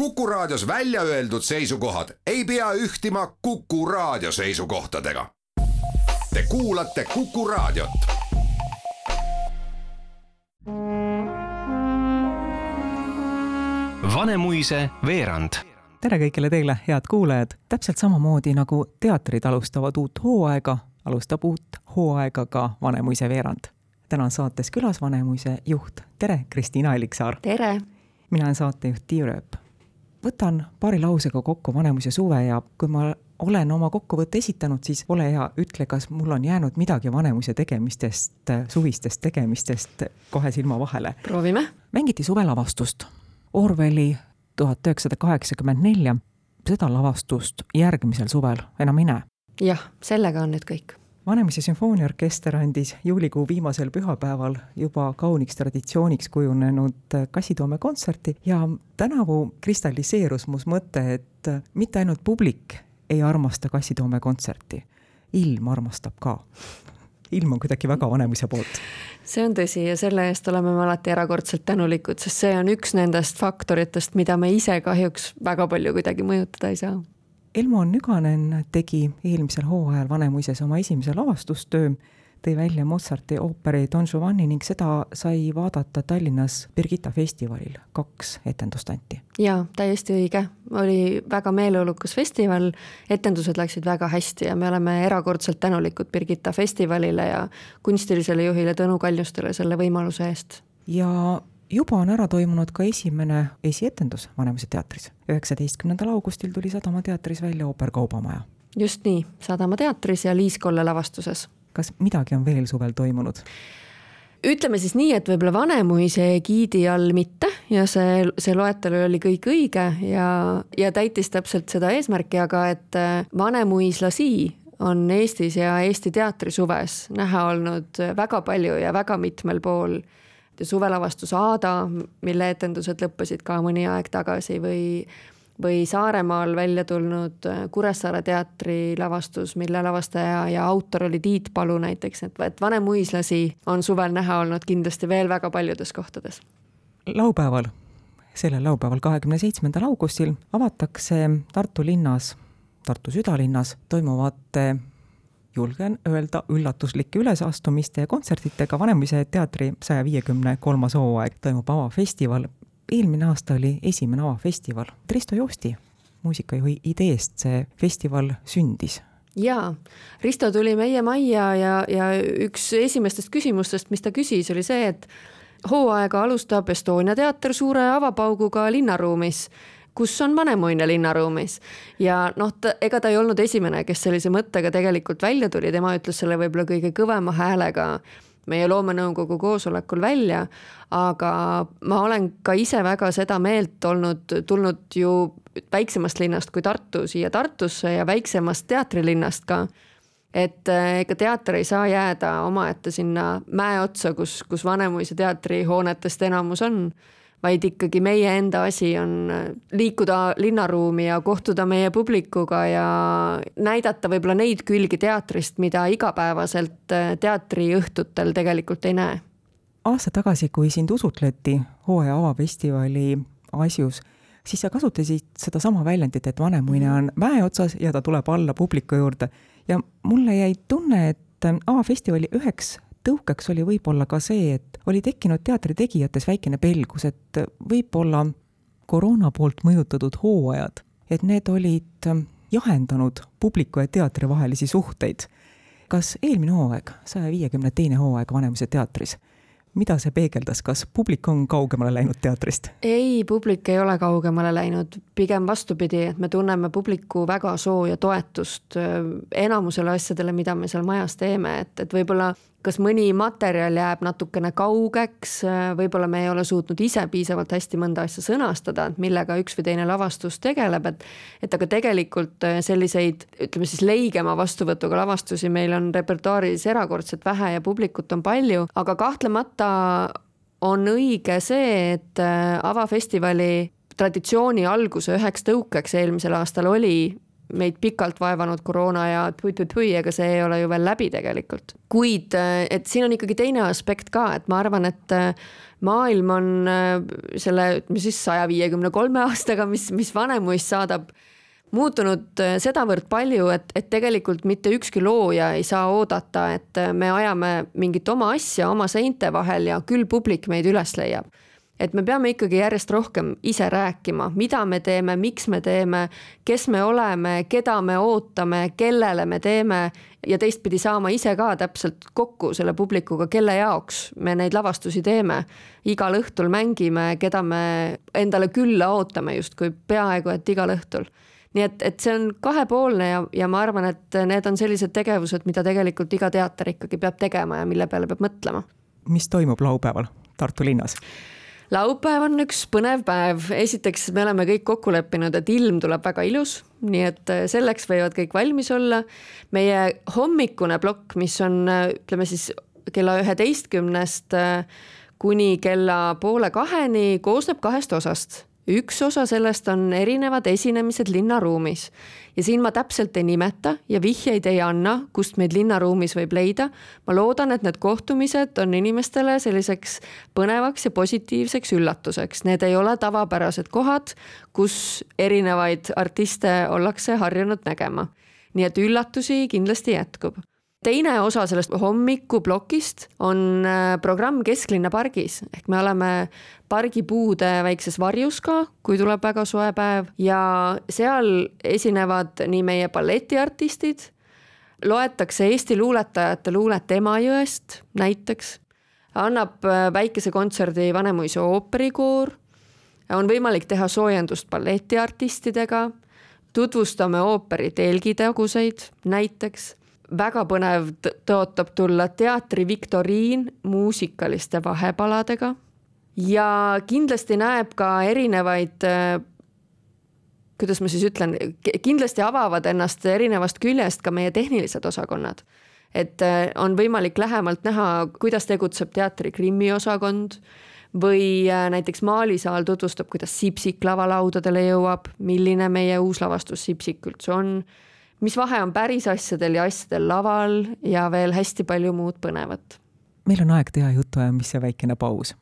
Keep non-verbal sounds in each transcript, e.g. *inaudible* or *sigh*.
Kuku Raadios välja öeldud seisukohad ei pea ühtima Kuku Raadio seisukohtadega. Te kuulate Kuku Raadiot. Vanemuise veerand tere kõigile teile, head kuulajad! täpselt samamoodi nagu teatrid alustavad uut hooaega, alustab uut hooaega ka Vanemuise veerand. täna on saates külas Vanemuise juht, tere, Kristiina Alliksaar! tere! mina olen saatejuht Tiia Rööp. Võtan paari lausega kokku Vanemuise suve ja kui ma olen oma kokkuvõtte esitanud, siis ole hea, ütle, kas mul on jäänud midagi Vanemuise tegemistest, suvistest tegemistest kohe silma vahele. proovime. mängiti suvelavastust. Orwelli tuhat üheksasada kaheksakümmend nelja, seda lavastust järgmisel suvel enam ei näe. jah, sellega on nüüd kõik. Vanemuise sümfooniaorkester andis juulikuu viimasel pühapäeval juba kauniks traditsiooniks kujunenud Kassitoome kontserti ja tänavu kristalliseerus mus mõte, et mitte ainult publik ei armasta Kassitoome kontserti, ilm armastab ka. ilm on kuidagi väga Vanemuise poolt see on tõsi ja selle eest oleme me alati erakordselt tänulikud, sest see on üks nendest faktoritest, mida me ise kahjuks väga palju kuidagi mõjutada ei saa. Elmo Nüganen tegi eelmisel hooajal Vanemuises oma esimese lavastustöö tõi välja Mozarti ooperi Don Giovanni ning seda sai vaadata Tallinnas Birgitta festivalil, kaks etendust anti. jaa, täiesti õige, oli väga meeleolukas festival, etendused läksid väga hästi ja me oleme erakordselt tänulikud Birgitta festivalile ja kunstilisele juhile Tõnu Kaljustele selle võimaluse eest. ja juba on ära toimunud ka esimene esietendus Vanemuise teatris. üheksateistkümnendal augustil tuli Sadama teatris välja ooper Kaubamaja. just nii, Sadama teatris ja Liis Kolle lavastuses kas midagi on veel suvel toimunud? ütleme siis nii, et võib-olla Vanemuise egiidi all mitte ja see, see loetelu oli kõik õige ja, ja täitis täpselt seda eesmärki, aga et äh, vanemuislasi on Eestis ja Eesti teatrisuves näha olnud väga palju ja väga mitmel pool. Suvelavastus Aada, mille etendused lõppesid ka mõni aeg tagasi või või Saaremaal välja tulnud äh, Kuressaare teatri lavastus, mille lavastaja ja autor oli Tiit Palu näiteks, et, et vanemuislasi on suvel näha olnud kindlasti veel väga paljudes kohtades. laupäeval, sellel laupäeval, kahekümne seitsmendal augustil avatakse Tartu linnas, Tartu südalinnas toimuvate julgen öelda üllatuslike ülesastumiste ja kontsertidega Vanemuise teatri saja viiekümne kolmas hooaeg toimub avafestival. Eelmine aasta oli esimene avafestival. Risto Joosti muusikajuhi ideest see festival sündis. Jaa, Risto tuli meie majja ja, ja üks esimestest küsimustest, mis ta küsis, oli see, et hooaega alustab Estonia teater suure avapauguga linnaruumis kus on Vanemuine linnaruumis. ja noh, ta, ega ta ei olnud esimene, kes sellise mõttega tegelikult välja tuli, tema ütles selle võib-olla kõige kõvema häälega meie loomenõukogu koosolekul välja, aga ma olen ka ise väga seda meelt olnud, tulnud ju väiksemast linnast kui Tartu siia Tartusse ja väiksemast teatrilinnast ka. et eh, ega teater ei saa jääda omaette sinna mäe otsa, kus, kus Vanemuise teatrihoonetest enamus on vaid ikkagi meie enda asi on äh, liikuda linnaruumi ja kohtuda meie publikuga ja näidata võib-olla neid külgi teatrist, mida igapäevaselt äh, teatriõhtutel tegelikult ei näe. aasta tagasi, kui sind usutleti hooaja avafestivali asjus, siis sa kasutasid sedasama väljendit, et Vanemuine on mäe otsas ja ta tuleb alla publiku juurde ja mulle jäi tunne, et avafestivali üheks tõukeks oli võib-olla ka see, et oli tekkinud teatri tegijates väikene pelgus, et võib-olla koroona poolt mõjutatud hooajad, et need olid jahendanud publiku ja teatri vahelisi suhteid. kas eelmine hooaeg, saja viiekümne teine hooaeg Vanemuise teatris, mida see peegeldas, kas publik on kaugemale läinud teatrist? ei, publik ei ole kaugemale läinud, pigem vastupidi, et me tunneme publiku väga sooja toetust enamusele asjadele, mida me seal majas teeme, et, et võib-olla kas mõni materjal jääb natukene kaugeks, võib-olla me ei ole suutnud ise piisavalt hästi mõnda asja sõnastada, et millega üks või teine lavastus tegeleb, et et aga tegelikult äh, selliseid, ütleme siis leigema vastuvõtuga lavastusi meil on repertuaaris erakordselt vähe ja publikut on palju, aga kahtlemata on õige see, et äh, avafestivali traditsiooni alguse üheks tõukeks eelmisel aastal oli meid pikalt vaevanud koroona ja tui-tui-tui, ega see ei ole ju veel läbi tegelikult. kuid et siin on ikkagi teine aspekt ka, et ma arvan, et maailm on selle, ütleme siis saja viiekümne kolme aastaga, mis, mis Vanemuist saadab muutunud sedavõrd palju, et, et tegelikult mitte ükski looja ei saa oodata, et me ajame mingit oma asja oma seinte vahel ja küll publik meid üles leiab et me peame ikkagi järjest rohkem ise rääkima, mida me teeme, miks me teeme, kes me oleme, keda me ootame, kellele me teeme ja teistpidi saama ise ka täpselt kokku selle publikuga, kelle jaoks me neid lavastusi teeme. igal õhtul mängime, keda me endale külla ootame justkui peaaegu et igal õhtul nii et, et see on kahepoolne ja, ja ma arvan, et need on sellised tegevused, mida tegelikult iga teater ikkagi peab tegema ja mille peale peab mõtlema. mis toimub laupäeval Tartu linnas? Laupäev on üks põnev päev, esiteks me oleme kõik kokku leppinud, et ilm tuleb väga ilus, nii et äh, selleks võivad kõik valmis olla. meie hommikune plokk, mis on, äh, ütleme siis kella üheteistkümnest äh, kuni kella poole kaheni, koosneb kahest osast üks osa sellest on erinevad esinemised linnaruumis ja siin ma täpselt ei nimeta ja vihjeid ei anna, kust meid linnaruumis võib leida. ma loodan, et need kohtumised on inimestele selliseks põnevaks ja positiivseks üllatuseks, need ei ole tavapärased kohad, kus erinevaid artiste ollakse harjunud nägema. nii et üllatusi kindlasti jätkub teine osa sellest hommikuplokist on äh, programm Kesklinna pargis. Ehk me oleme pargipuude väikses varjus ka, kui tuleb väga soe päev. Ja seal esinevad nii meie balletiartistid, loetakse Eesti luuletajate luulet Emajõest näiteks, annab äh, väikese kontserdi Vanemuise ooperikoor, on võimalik teha soojendust balletiartistidega, tutvustame ooperi telgitaguseid näiteks väga põnev tõotab tulla teatri viktoriin muusikaliste vahepaladega ja kindlasti näeb ka erinevaid kuidas ma siis ütlen, kindlasti avavad ennast erinevast küljest ka meie tehnilised osakonnad. et äh, on võimalik lähemalt näha, kuidas tegutseb teatri krimmiosakond või äh, näiteks Maalisaal tutvustab, kuidas Sipsik lavalaudadele jõuab, milline meie uus lavastus Sipsik üldse on mis vahe on päris asjadel ja asjadel laval ja veel hästi palju muud põnevat. meil on aeg teha jutuajamise väikene paus.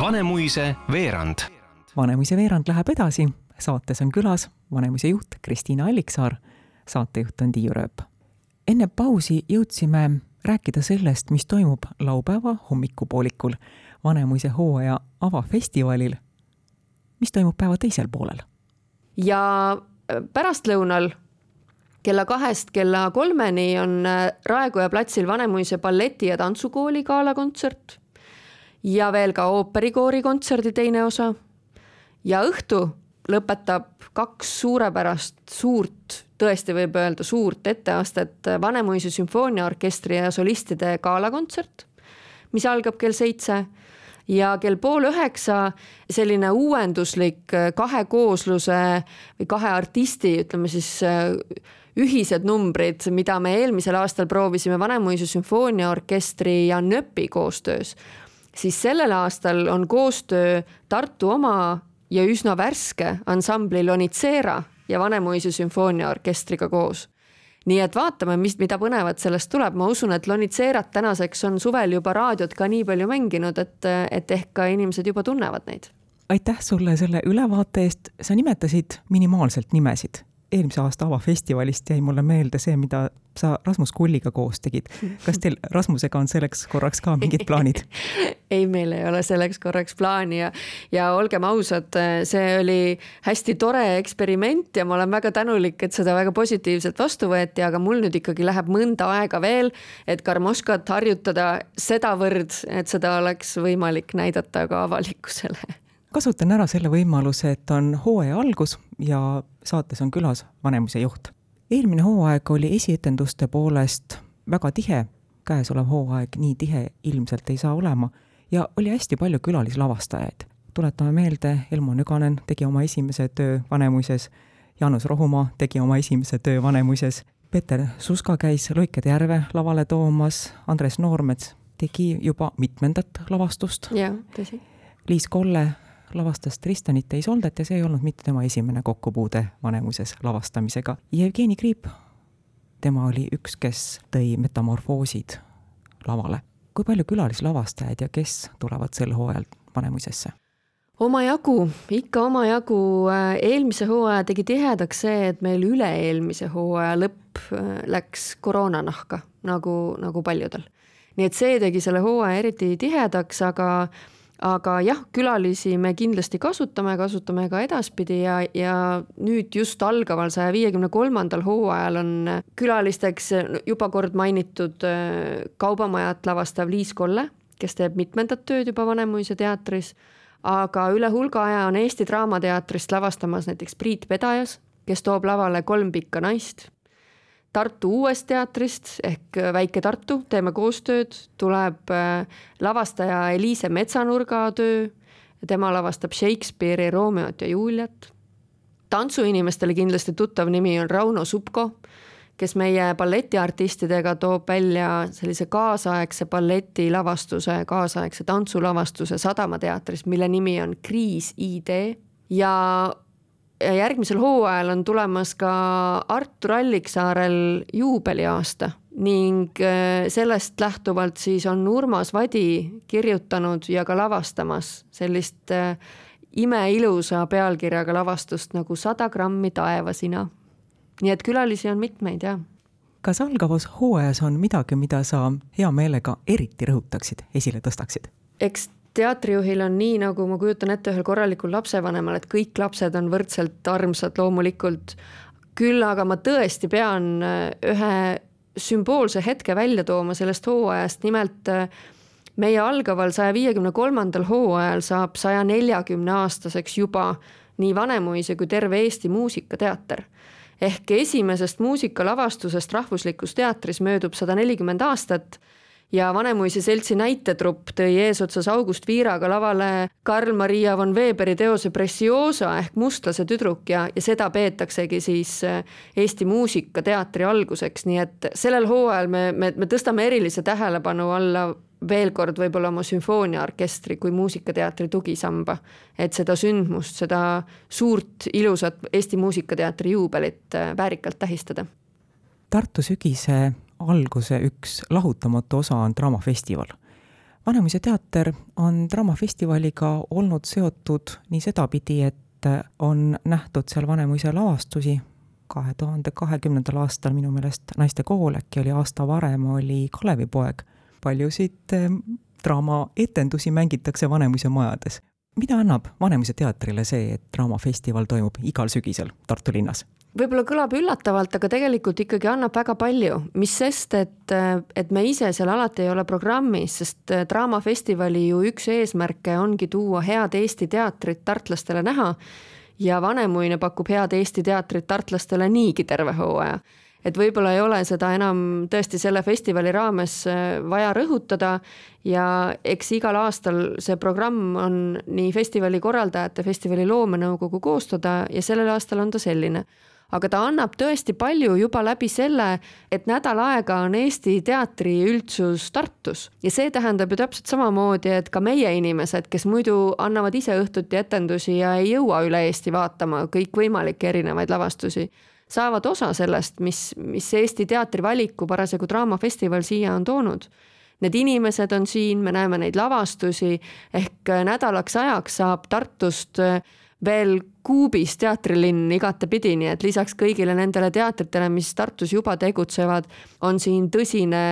Vanemuise veerand. Vanemuise veerand läheb edasi, saates on külas Vanemuise juht Kristiina Alliksaar, saatejuht on Tiiu Rööp. enne pausi jõudsime rääkida sellest, mis toimub laupäeva hommikupoolikul Vanemuise hooaja avafestivalil. mis toimub päeva teisel poolel ja äh, pärastlõunal kella kahest kella kolmeni on äh, Raekoja platsil Vanemuise balleti- ja tantsukooli galakontsert ja veel ka ooperikoori kontserdi teine osa. ja õhtu lõpetab kaks suurepärast suurt, tõesti võib öelda suurt etteastet Vanemuise sümfooniaorkestri ja solistide galakontsert, mis algab kell seitse ja kell pool üheksa selline uuenduslik äh, kahe koosluse või kahe artisti, ütleme siis äh, ühised numbrid, mida me eelmisel aastal proovisime Vanemuise sümfooniaorkestri ja NÖP-i koostöös, siis sellel aastal on koostöö Tartu oma ja üsna värske ansambli Lonitsera ja Vanemuise sümfooniaorkestriga koos nii et vaatame, mis, mida põnevat sellest tuleb, ma usun, et Lonitseerat tänaseks on suvel juba raadiot ka nii palju mänginud, et, et ehk ka inimesed juba tunnevad neid. aitäh sulle selle ülevaate eest, sa nimetasid minimaalselt nimesid eelmise aasta avafestivalist jäi mulle meelde see, mida sa Rasmus Kulliga koos tegid. kas teil Rasmusega on selleks korraks ka mingid plaanid *laughs* ei, meil ei ole selleks korraks plaani ja, ja olgem ausad, see oli hästi tore eksperiment ja ma olen väga tänulik, et seda väga positiivselt vastu võeti, aga mul nüüd ikkagi läheb mõnda aega veel, et Karmoškat harjutada sedavõrd, et seda oleks võimalik näidata ka avalikkusele kasutan ära selle võimaluse, et on hooaja algus ja saates on külas Vanemuise juht. eelmine hooaeg oli esietenduste poolest väga tihe, käesolev hooaeg nii tihe ilmselt ei saa olema ja oli hästi palju külalislavastajaid. tuletame meelde, Elmo Nüganen tegi oma esimese töö Vanemuises, Jaanus Rohumaa tegi oma esimese töö Vanemuises, Peeter Suska käis Luikede järve lavale toomas, Andres Noormets tegi juba mitmendat lavastust. jah, tõsi. Liis Kolle lavastas Tristanit ja Isoldet ja see ei olnud mitte tema esimene kokkupuude Vanemuises lavastamisega. Jevgeni Kriip, tema oli üks, kes tõi metamorfoosid lavale. kui palju külalislavastajaid ja kes tulevad sel hooajal Vanemuisesse? omajagu, ikka omajagu. eelmise hooaja tegi tihedaks see, et meil üle-eelmise hooaja lõpp äh, läks koroonanahka, nagu, nagu paljudel. nii et see tegi selle hooaja eriti tihedaks, aga aga jah, külalisi me kindlasti kasutame, kasutame ka edaspidi ja, ja nüüd just algaval saja viiekümne kolmandal hooajal on külalisteks juba kord mainitud äh, Kaubamajat lavastav Liis Kolle, kes teeb mitmendat tööd juba Vanemuise teatris, aga üle hulga aja on Eesti Draamateatrist lavastamas näiteks Priit Pedajas, kes toob lavale Kolm pikka naist Tartu Uuest Teatrist ehk Väike Tartu, teeme koostööd, tuleb äh, lavastaja Eliise Metsanurga töö, tema lavastab Shakespeare'i Romeot ja Juliat. tantsuinimestele kindlasti tuttav nimi on Rauno Supko, kes meie balletiartistidega toob välja sellise kaasaegse balletilavastuse, kaasaegse tantsulavastuse Sadama teatris, mille nimi on Kriis ID ja järgmisel hooajal on tulemas ka Artur Alliksaarel juubeliaasta ning äh, sellest lähtuvalt siis on Urmas Vadi kirjutanud ja ka lavastamas sellist äh, imeilusa pealkirjaga lavastust nagu Sada grammi taevasina. nii et külalisi on mitmeid, jah. kas algavas hooajas on midagi, mida sa hea meelega eriti rõhutaksid, esile tõstaksid? eks teatrijuhil on nii, nagu ma kujutan ette ühel korralikul lapsevanemal, et kõik lapsed on võrdselt armsad loomulikult. küll aga ma tõesti pean äh, ühe sümboolse hetke välja tooma sellest hooajast, nimelt äh, meie algaval saja viiekümne kolmandal hooajal saab saja neljakümne aastaseks juba nii Vanemuise kui terve Eesti Muusikateater. Ehk esimesest muusikalavastusest Rahvuslikus Teatris möödub sada nelikümmend aastat ja Vanemuise seltsi näitetrupp tõi eesotsas August Viiraga lavale Karl-Maria von Weberi teose Preciosa ehk Mustlase tüdruk ja, ja seda peetaksegi siis äh, Eesti muusikateatri alguseks, nii et sellel hooajal me, me, me tõstame erilise tähelepanu alla veel kord võib-olla oma sümfooniaorkestri kui muusikateatri tugisamba, et seda sündmust, seda suurt ilusat Eesti Muusikateatri juubelit äh, väärikalt tähistada. Tartu sügise alguse üks lahutamatu osa on Draamafestival. Vanemuise teater on Draamafestivaliga olnud seotud nii sedapidi, et on nähtud seal Vanemuise lavastusi, kahe tuhande kahekümnendal aastal minu meelest Naistekool, äkki oli aasta varem, oli Kalevipoeg. paljusid eh, draamaetendusi mängitakse Vanemuise majades. Mida annab Vanemuise teatrile see, et Draamafestival toimub igal sügisel Tartu linnas? võib-olla kõlab üllatavalt, aga tegelikult ikkagi annab väga palju, mis sest, et, et me ise seal alati ei ole programmis, sest äh, Draamafestivali ju üks eesmärke ongi tuua head Eesti teatrit tartlastele näha ja Vanemuine pakub head Eesti teatrit tartlastele niigi terve hooaja. Et võib-olla ei ole seda enam tõesti selle festivali raames äh, vaja rõhutada. Ja eks igal aastal see programm on nii festivali korraldajate, festivali loomenõukogu koostada ja sellel aastal on ta selline. Aga ta annab tõesti palju juba läbi selle, et nädal aega on Eesti teatri üldsus Tartus. Ja see tähendab ju täpselt samamoodi, et ka meie inimesed, kes muidu annavad ise õhtuti etendusi ja ei jõua üle Eesti vaatama kõikvõimalikke erinevaid lavastusi, saavad osa sellest, mis, mis Eesti teatri valiku parasjagu Draamafestival siia on toonud need inimesed on siin, me näeme neid lavastusi ehk nädalaks ajaks saab Tartust veel kuubis teatrilinn igatepidi, nii et lisaks kõigile nendele teatritele, mis Tartus juba tegutsevad, on siin tõsine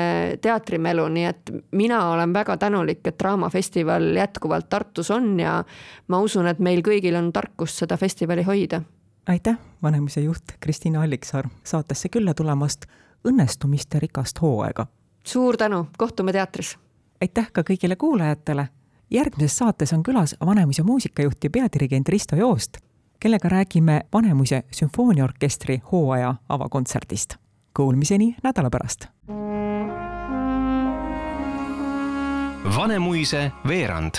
teatrimelu, nii et mina olen väga tänulik, et Draamafestival jätkuvalt Tartus on ja ma usun, et meil kõigil on tarkust seda festivali hoida. Aitäh, Vanemuise juht Kristiina Alliksaar saatesse külla tulemast, õnnestumist ja rikast hooaega! suur tänu, kohtume teatris! aitäh ka kõigile kuulajatele järgmises saates on külas Vanemuise muusikajuht ja peadirigent Risto Joost, kellega räägime Vanemuise sümfooniaorkestri hooaja avakontserdist. Kuulmiseni nädala pärast. Vanemuise veerand